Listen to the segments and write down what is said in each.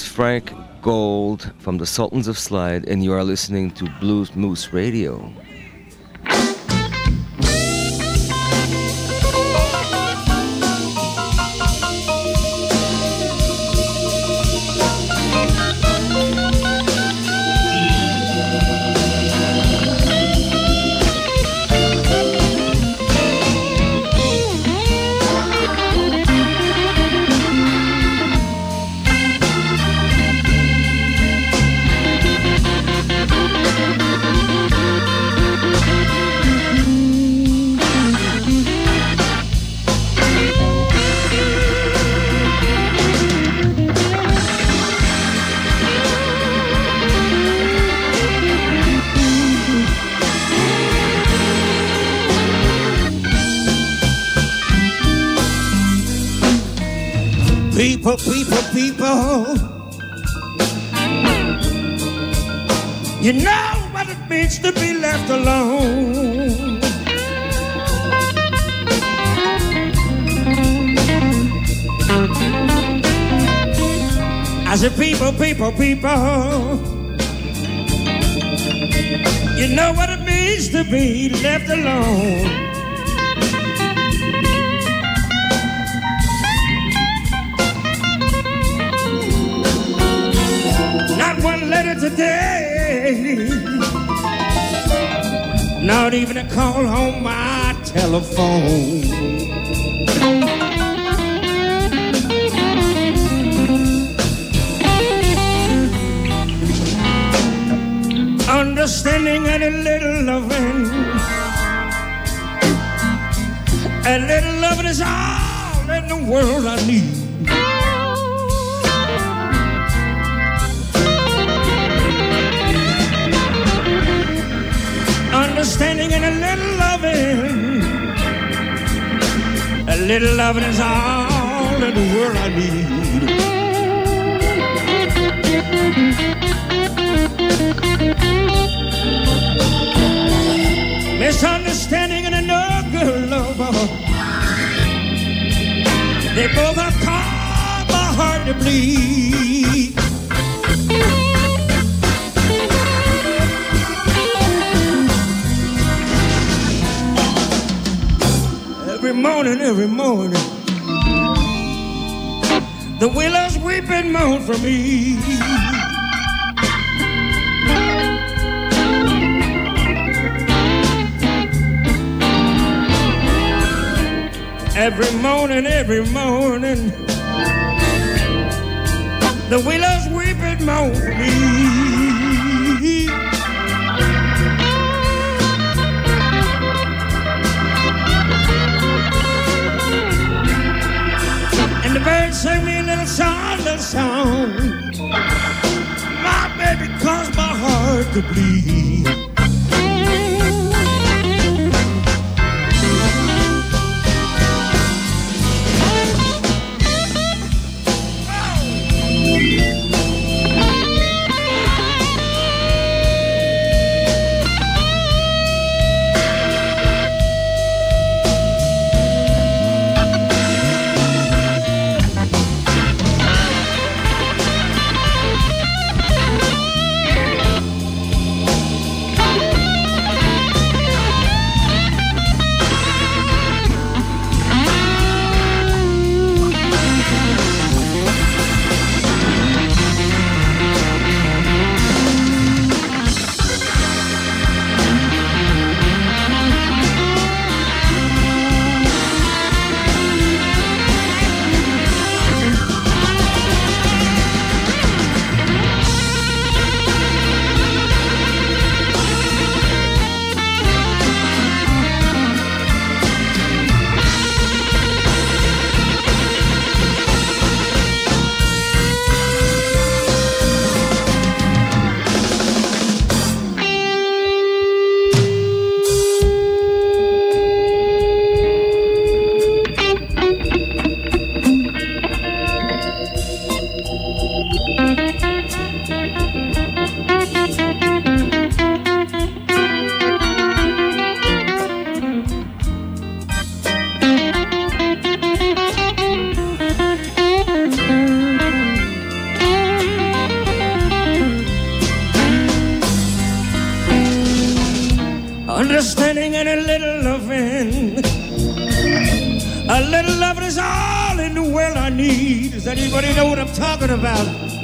is Frank Gold from the Sultans of Slide, and you are listening to Blues Moose Radio. You know what it means to be left alone. I said, people, people, people. You know what it means to be left alone. Not one letter today. Not even a call on my telephone. Understanding and a little loving. A little loving is all in the world I need. Understanding and a little loving. A little loving is all in the world I need. Misunderstanding and another lover. Oh. They both have caused my heart to bleed. Morning, every morning. The willows weep and moan for me. Every morning, every morning. The willows weep and moan for me. Song. My baby caused my heart to bleed. About?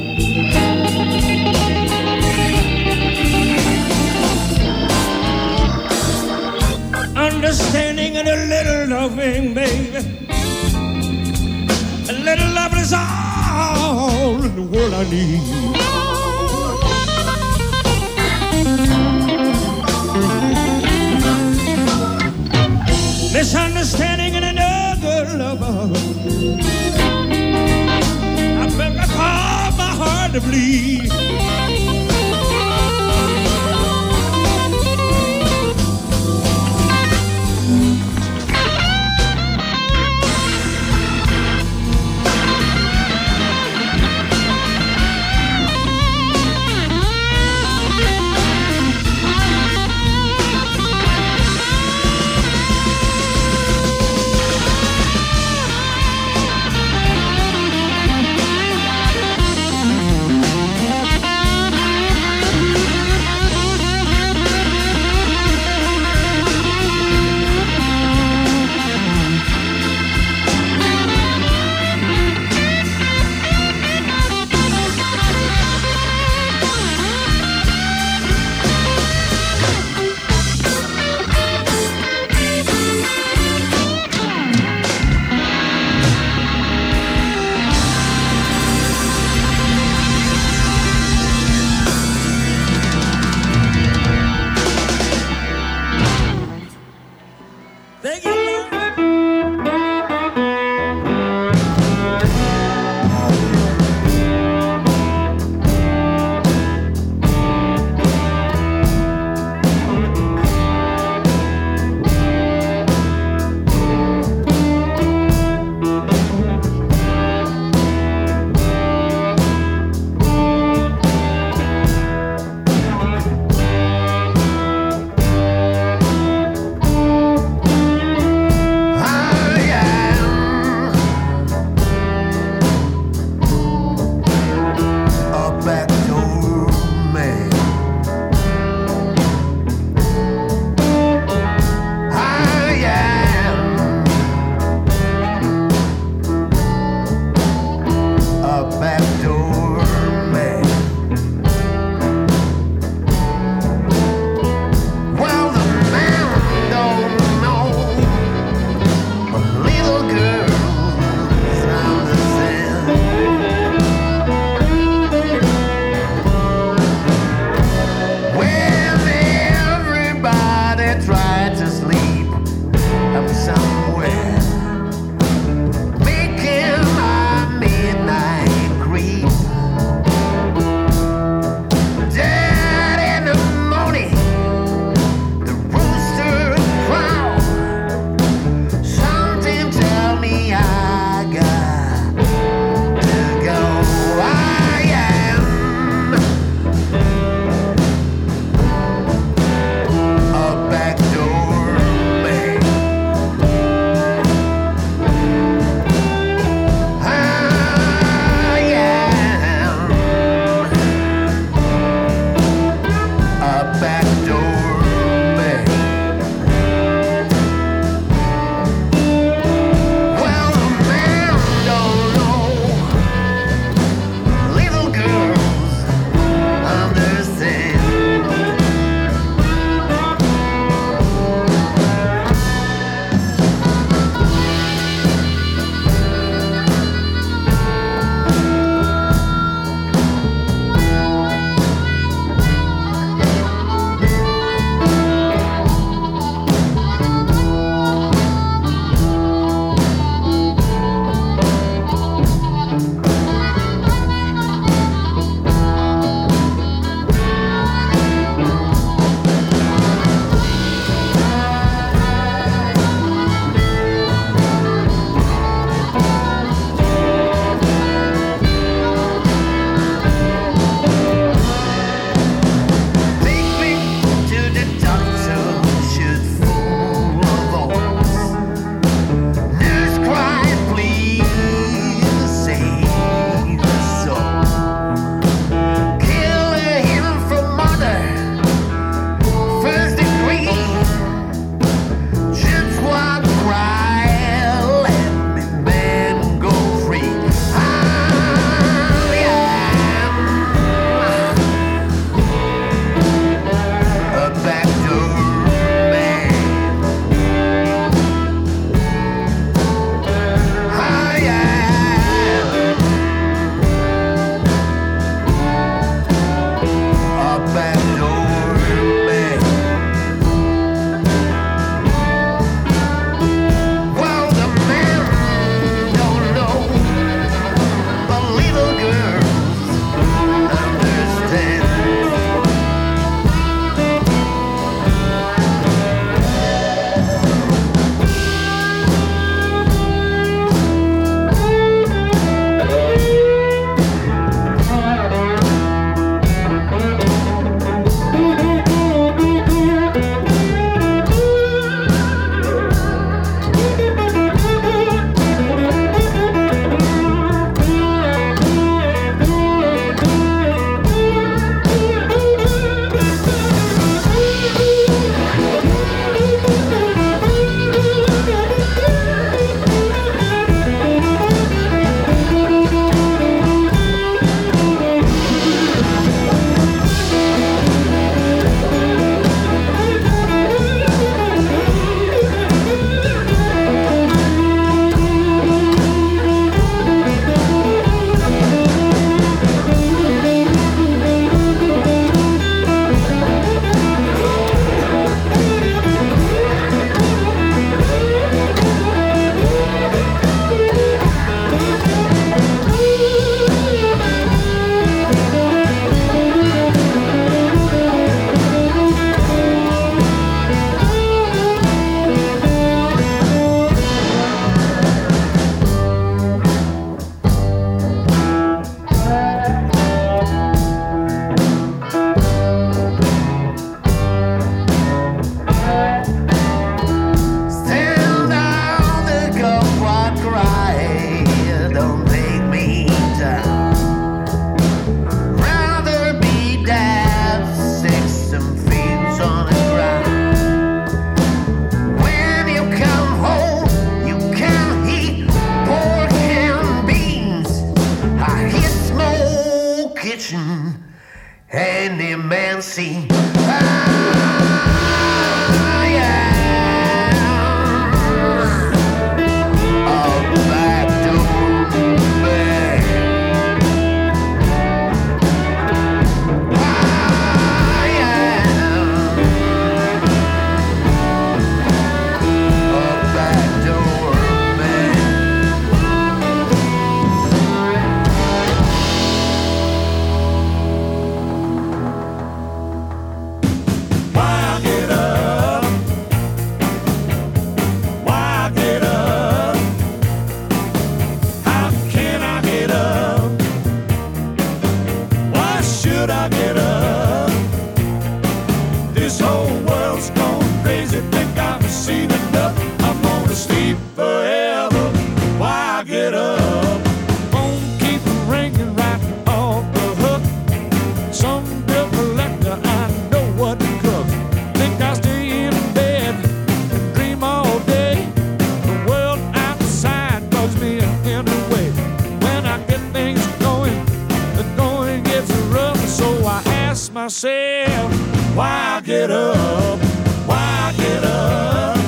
ask myself, why I get up? Why I get up?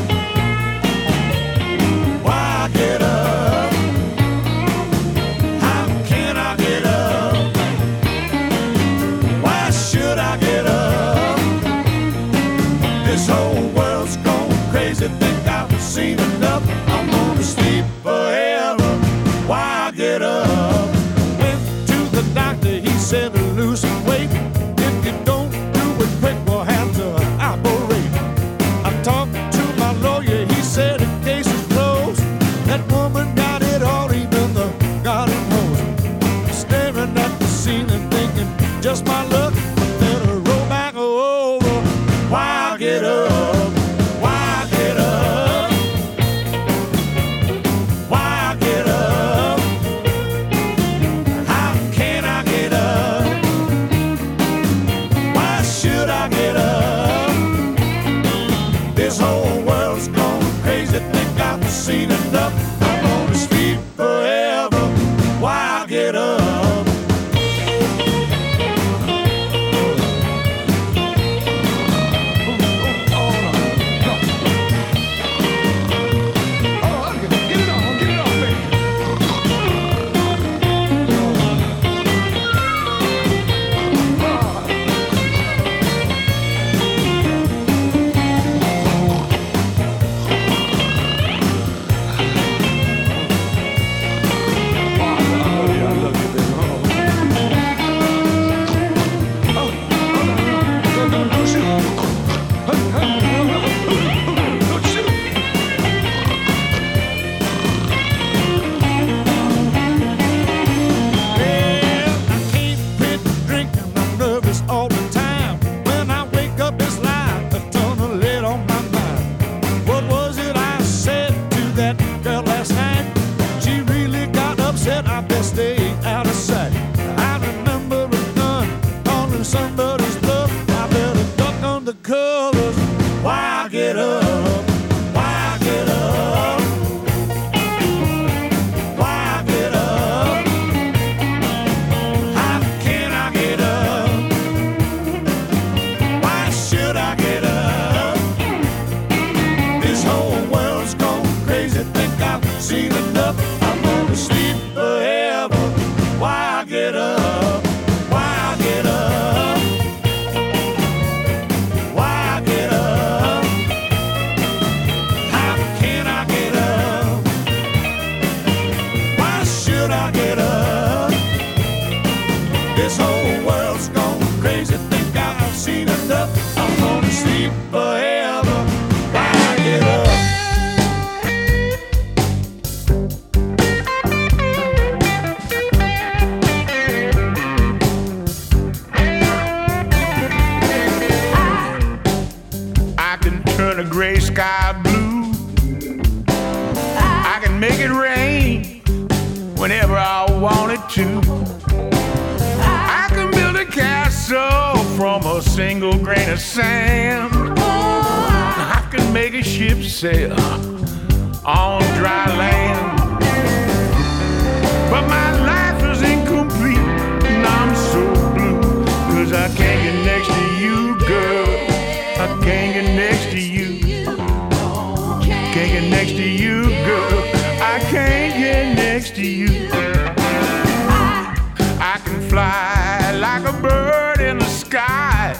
Fly like a bird in the sky.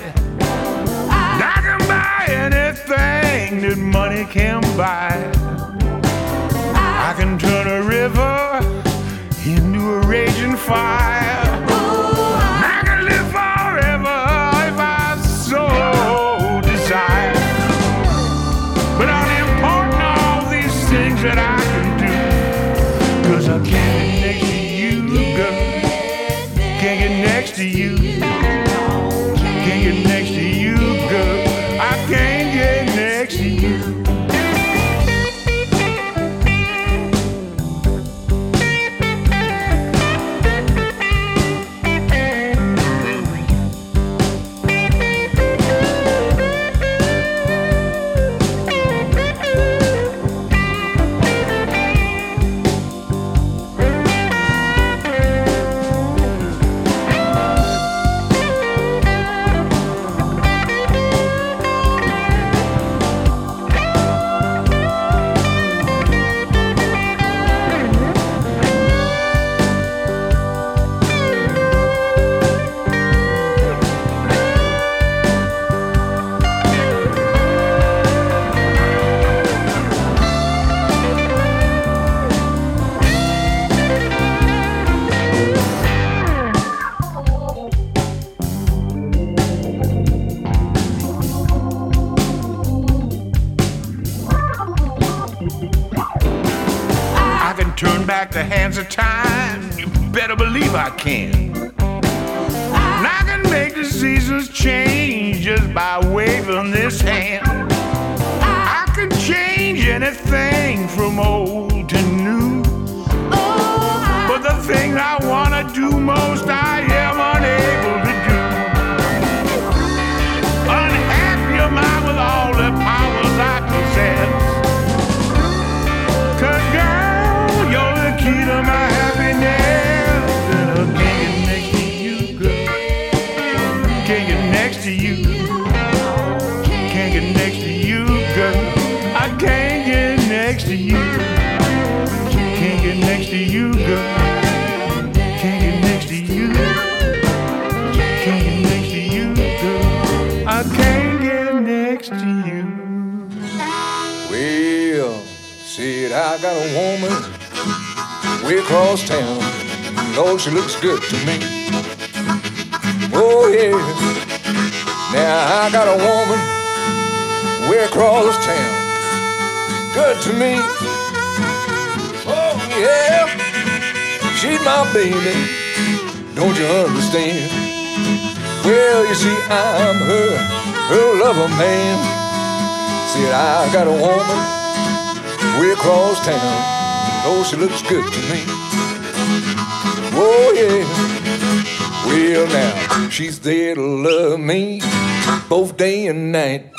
I can buy anything that money can buy. I can turn a river into a raging fire. The hands of time. You better believe I can. And I can make the seasons change just by waving this hand. I can change anything from old to new. But the thing I wanna do most, I I got a woman way across town. Lord, she looks good to me. Oh yeah. Now I got a woman way across town. Good to me. Oh yeah. She's my baby. Don't you understand? Well, you see, I'm her, her lover man. Said I got a woman way across town. Oh, she looks good to me. Oh yeah. Well now, she's there to love me both day and night.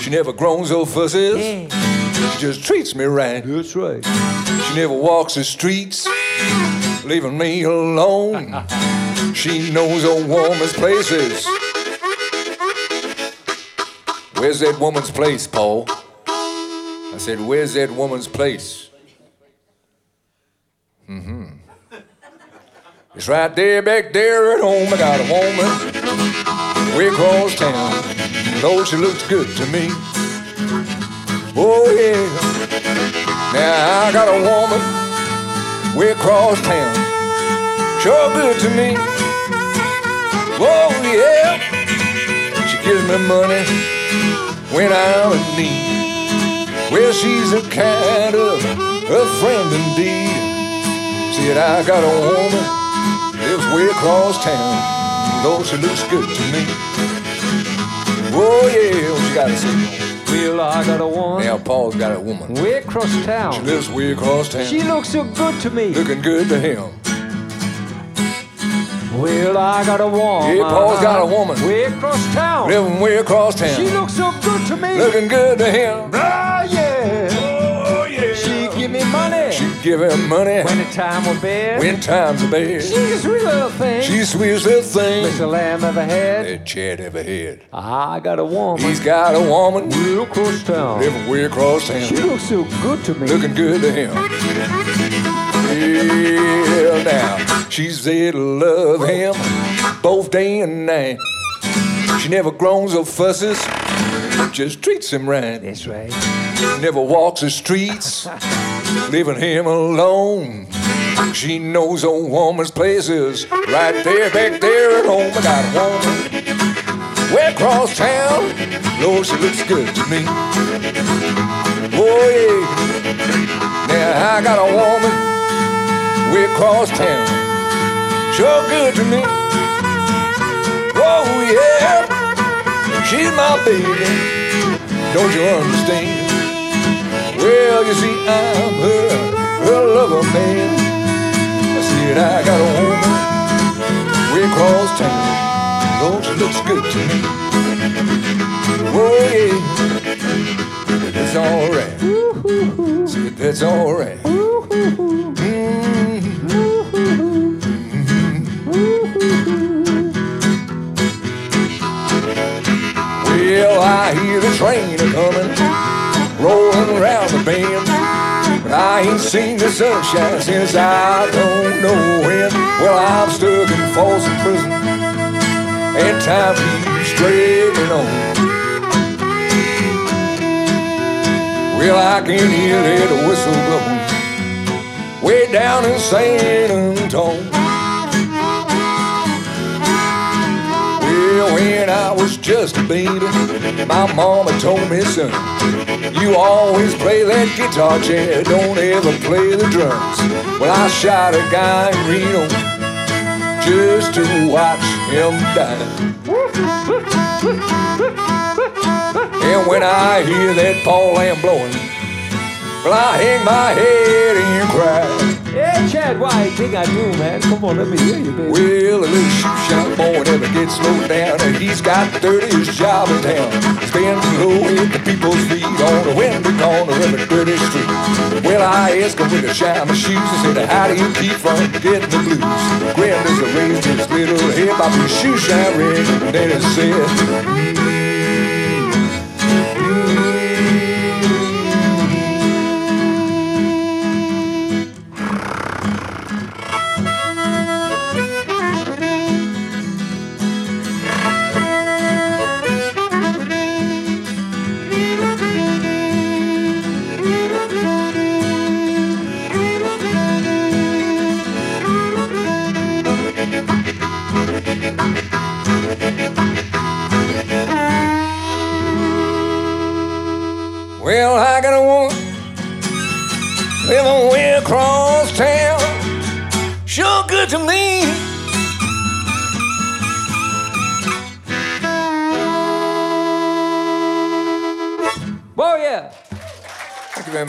She never groans or fusses. She just treats me right. That's right. She never walks the streets, leaving me alone. She knows the warmest places. Where's that woman's place, Paul? Said, Where's that woman's place? Mm-hmm. It's right there, back there at home. I got a woman way across town. Lord, she looks good to me. Oh, yeah. Now I got a woman way across town. Sure good to me. Oh, yeah. She gives me money when I'm in need. Well, she's a kind of a friend indeed. Said I got a woman lives way across town. Lord, she looks good to me. Oh yeah, what you gotta say? Well, I got a woman Now Paul's got a woman. way across town. She lives way across town. She looks so good to me. looking good to him. Well, I got a woman. Yeah, Paul's got a woman. way across town. Living way across town. She looks so good to me. looking good to him. Give money. When the time will bad. when times are bad. She's a sweet little thing. She's the sweetest little thing Mr. Lamb ever had. that Chad ever had. Ah, I got a woman. He's got a woman real close town. living way across She looks so good to me. looking good to him. Well, now she's there to love him both day and night. She never groans or fusses, just treats him right. That's right. Never walks the streets, leaving him alone. She knows a woman's places right there, back there at home. I got a woman way across town. Lord, she looks good to me. Oh, yeah. Now I got a woman way across town. Sure good to me. Oh, yeah. She's my baby. Don't you understand? Well, you see, I'm her, her lover man. I said I got a woman way across town. Lord, she looks good to me. Oh yeah, that's alright. Said that's alright. Mm-hmm. Mm-hmm. Well, I hear the train a around the bend. But I ain't seen the sunshine since I don't know when. Well, I'm stuck in Folsom Prison, and time keeps dragging on. Well, I can hear that whistle blowing way down in San Antonio. Well, when I was just a baby, my mama told me, son, you always play that guitar, Chad, don't ever play the drums. Well, I shot a guy in Reno just to watch him die. And when I hear that Paul Lamb blowing, well, I hang my head and cry. Chad, you I do, man? Come on, let me hear you, baby. Well, a little shoe shop boy never gets slowed down, and he's got the dirtiest job in town. He's been low at the people's feet on the windy corner of a dirty street. Well, I asked him with a shine my shoes, I said, How do you keep from getting the blues? As a raised his little head by his shoe shine red, and then he said,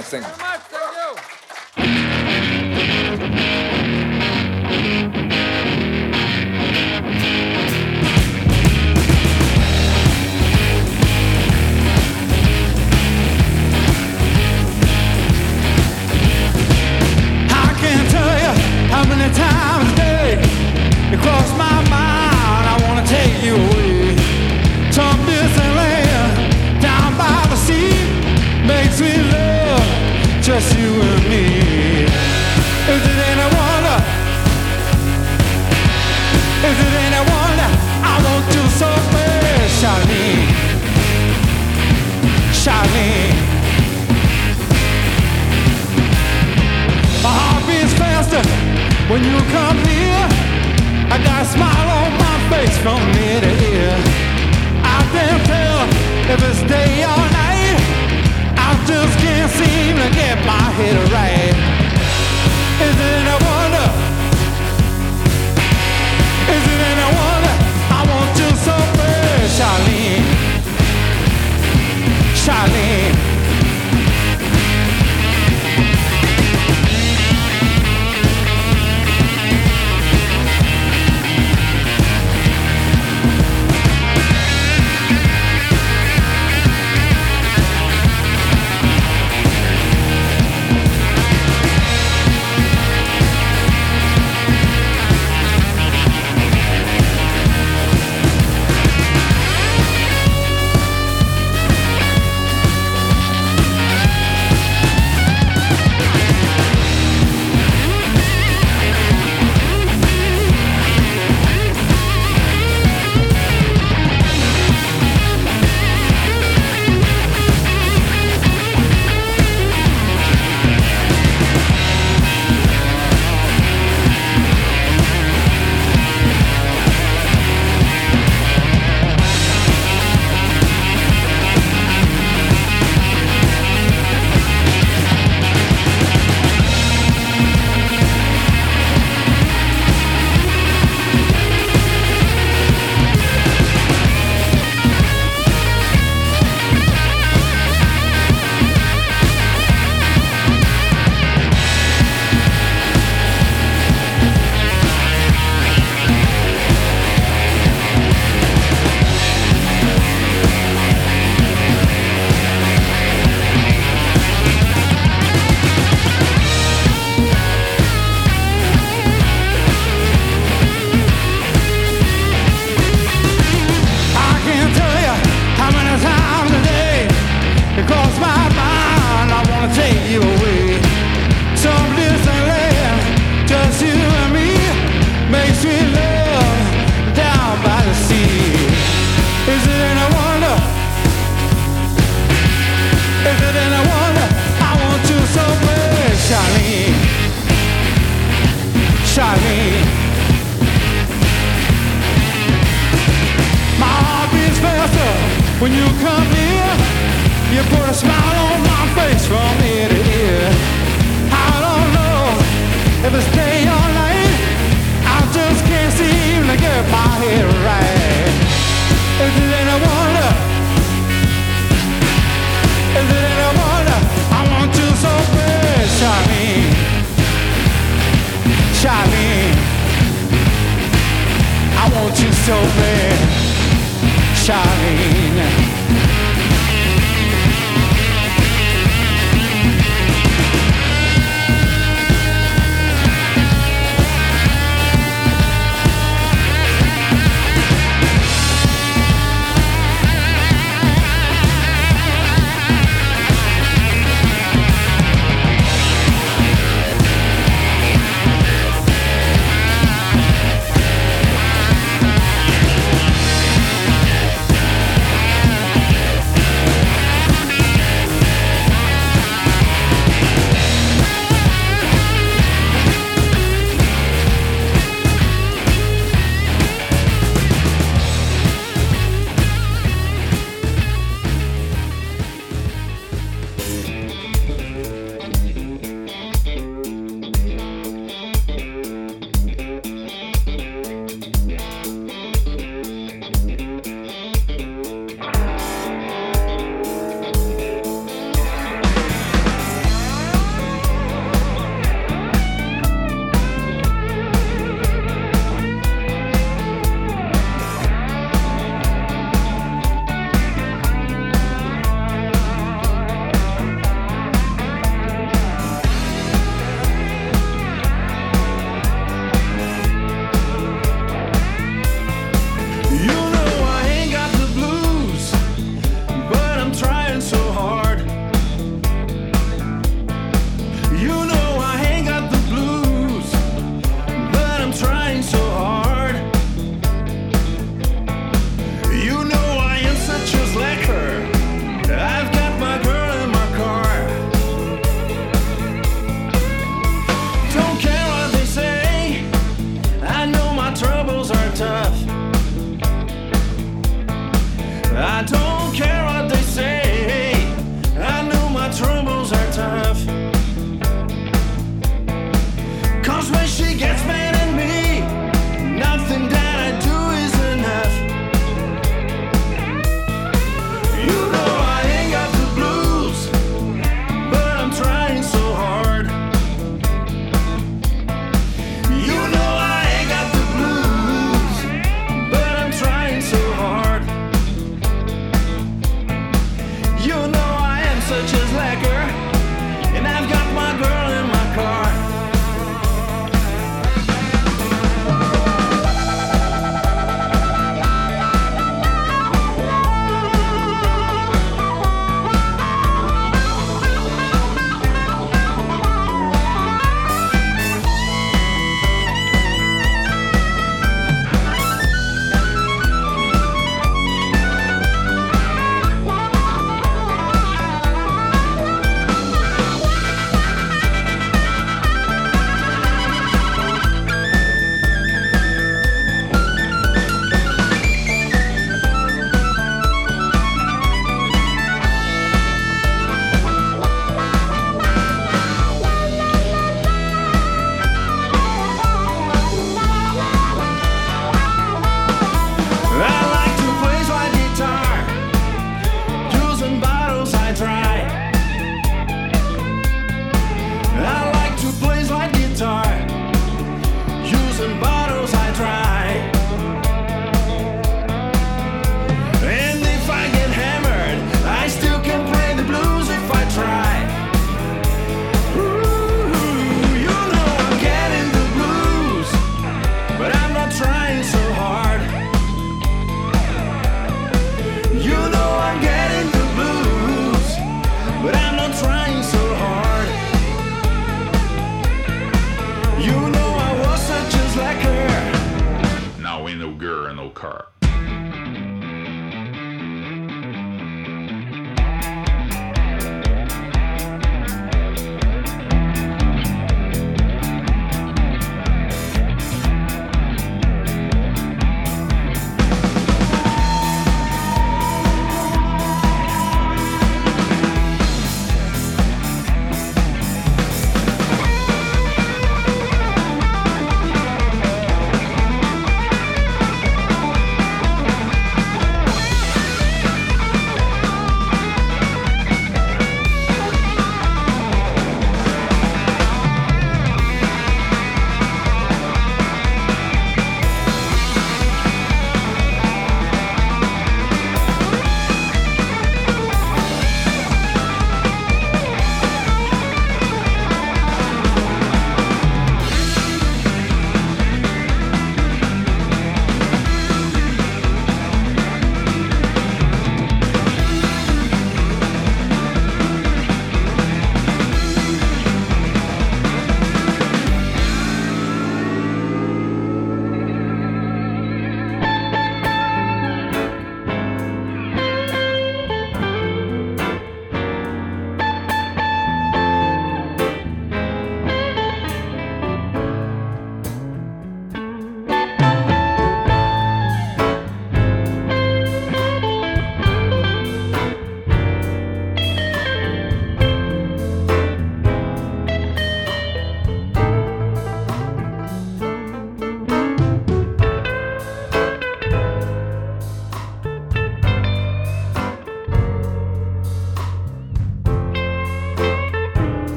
thank you.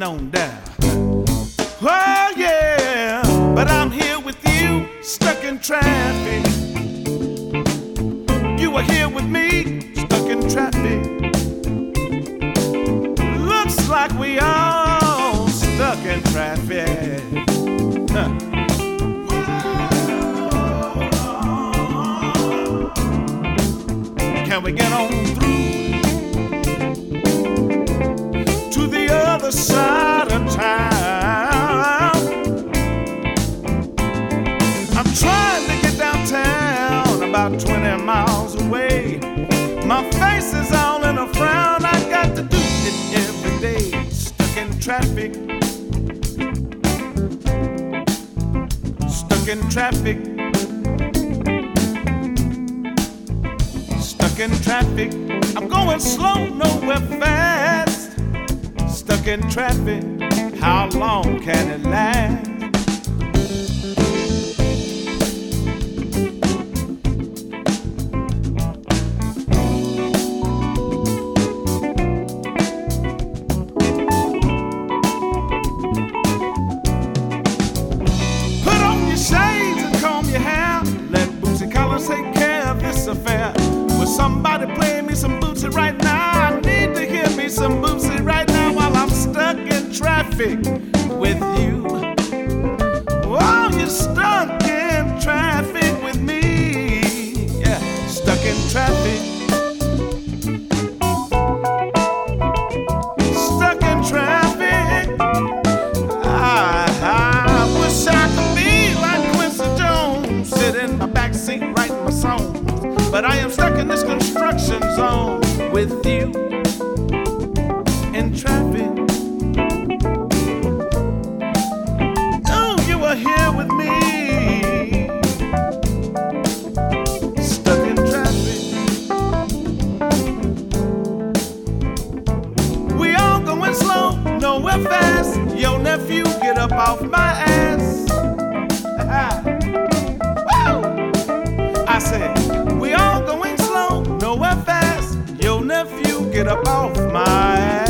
sitting on down. Oh yeah, but I'm here with you, stuck in traffic. You are here with me, stuck in traffic. Looks like we all stuck in traffic. Can we get on side of town. I'm trying to get downtown, about 20 miles away. My face is all in a frown. I got to do it every day, stuck in traffic. Stuck in traffic. Stuck in traffic. I'm going slow, nowhere fast stuck in traffic, how long can it last? But I am stuck in this construction zone with you. off my ass.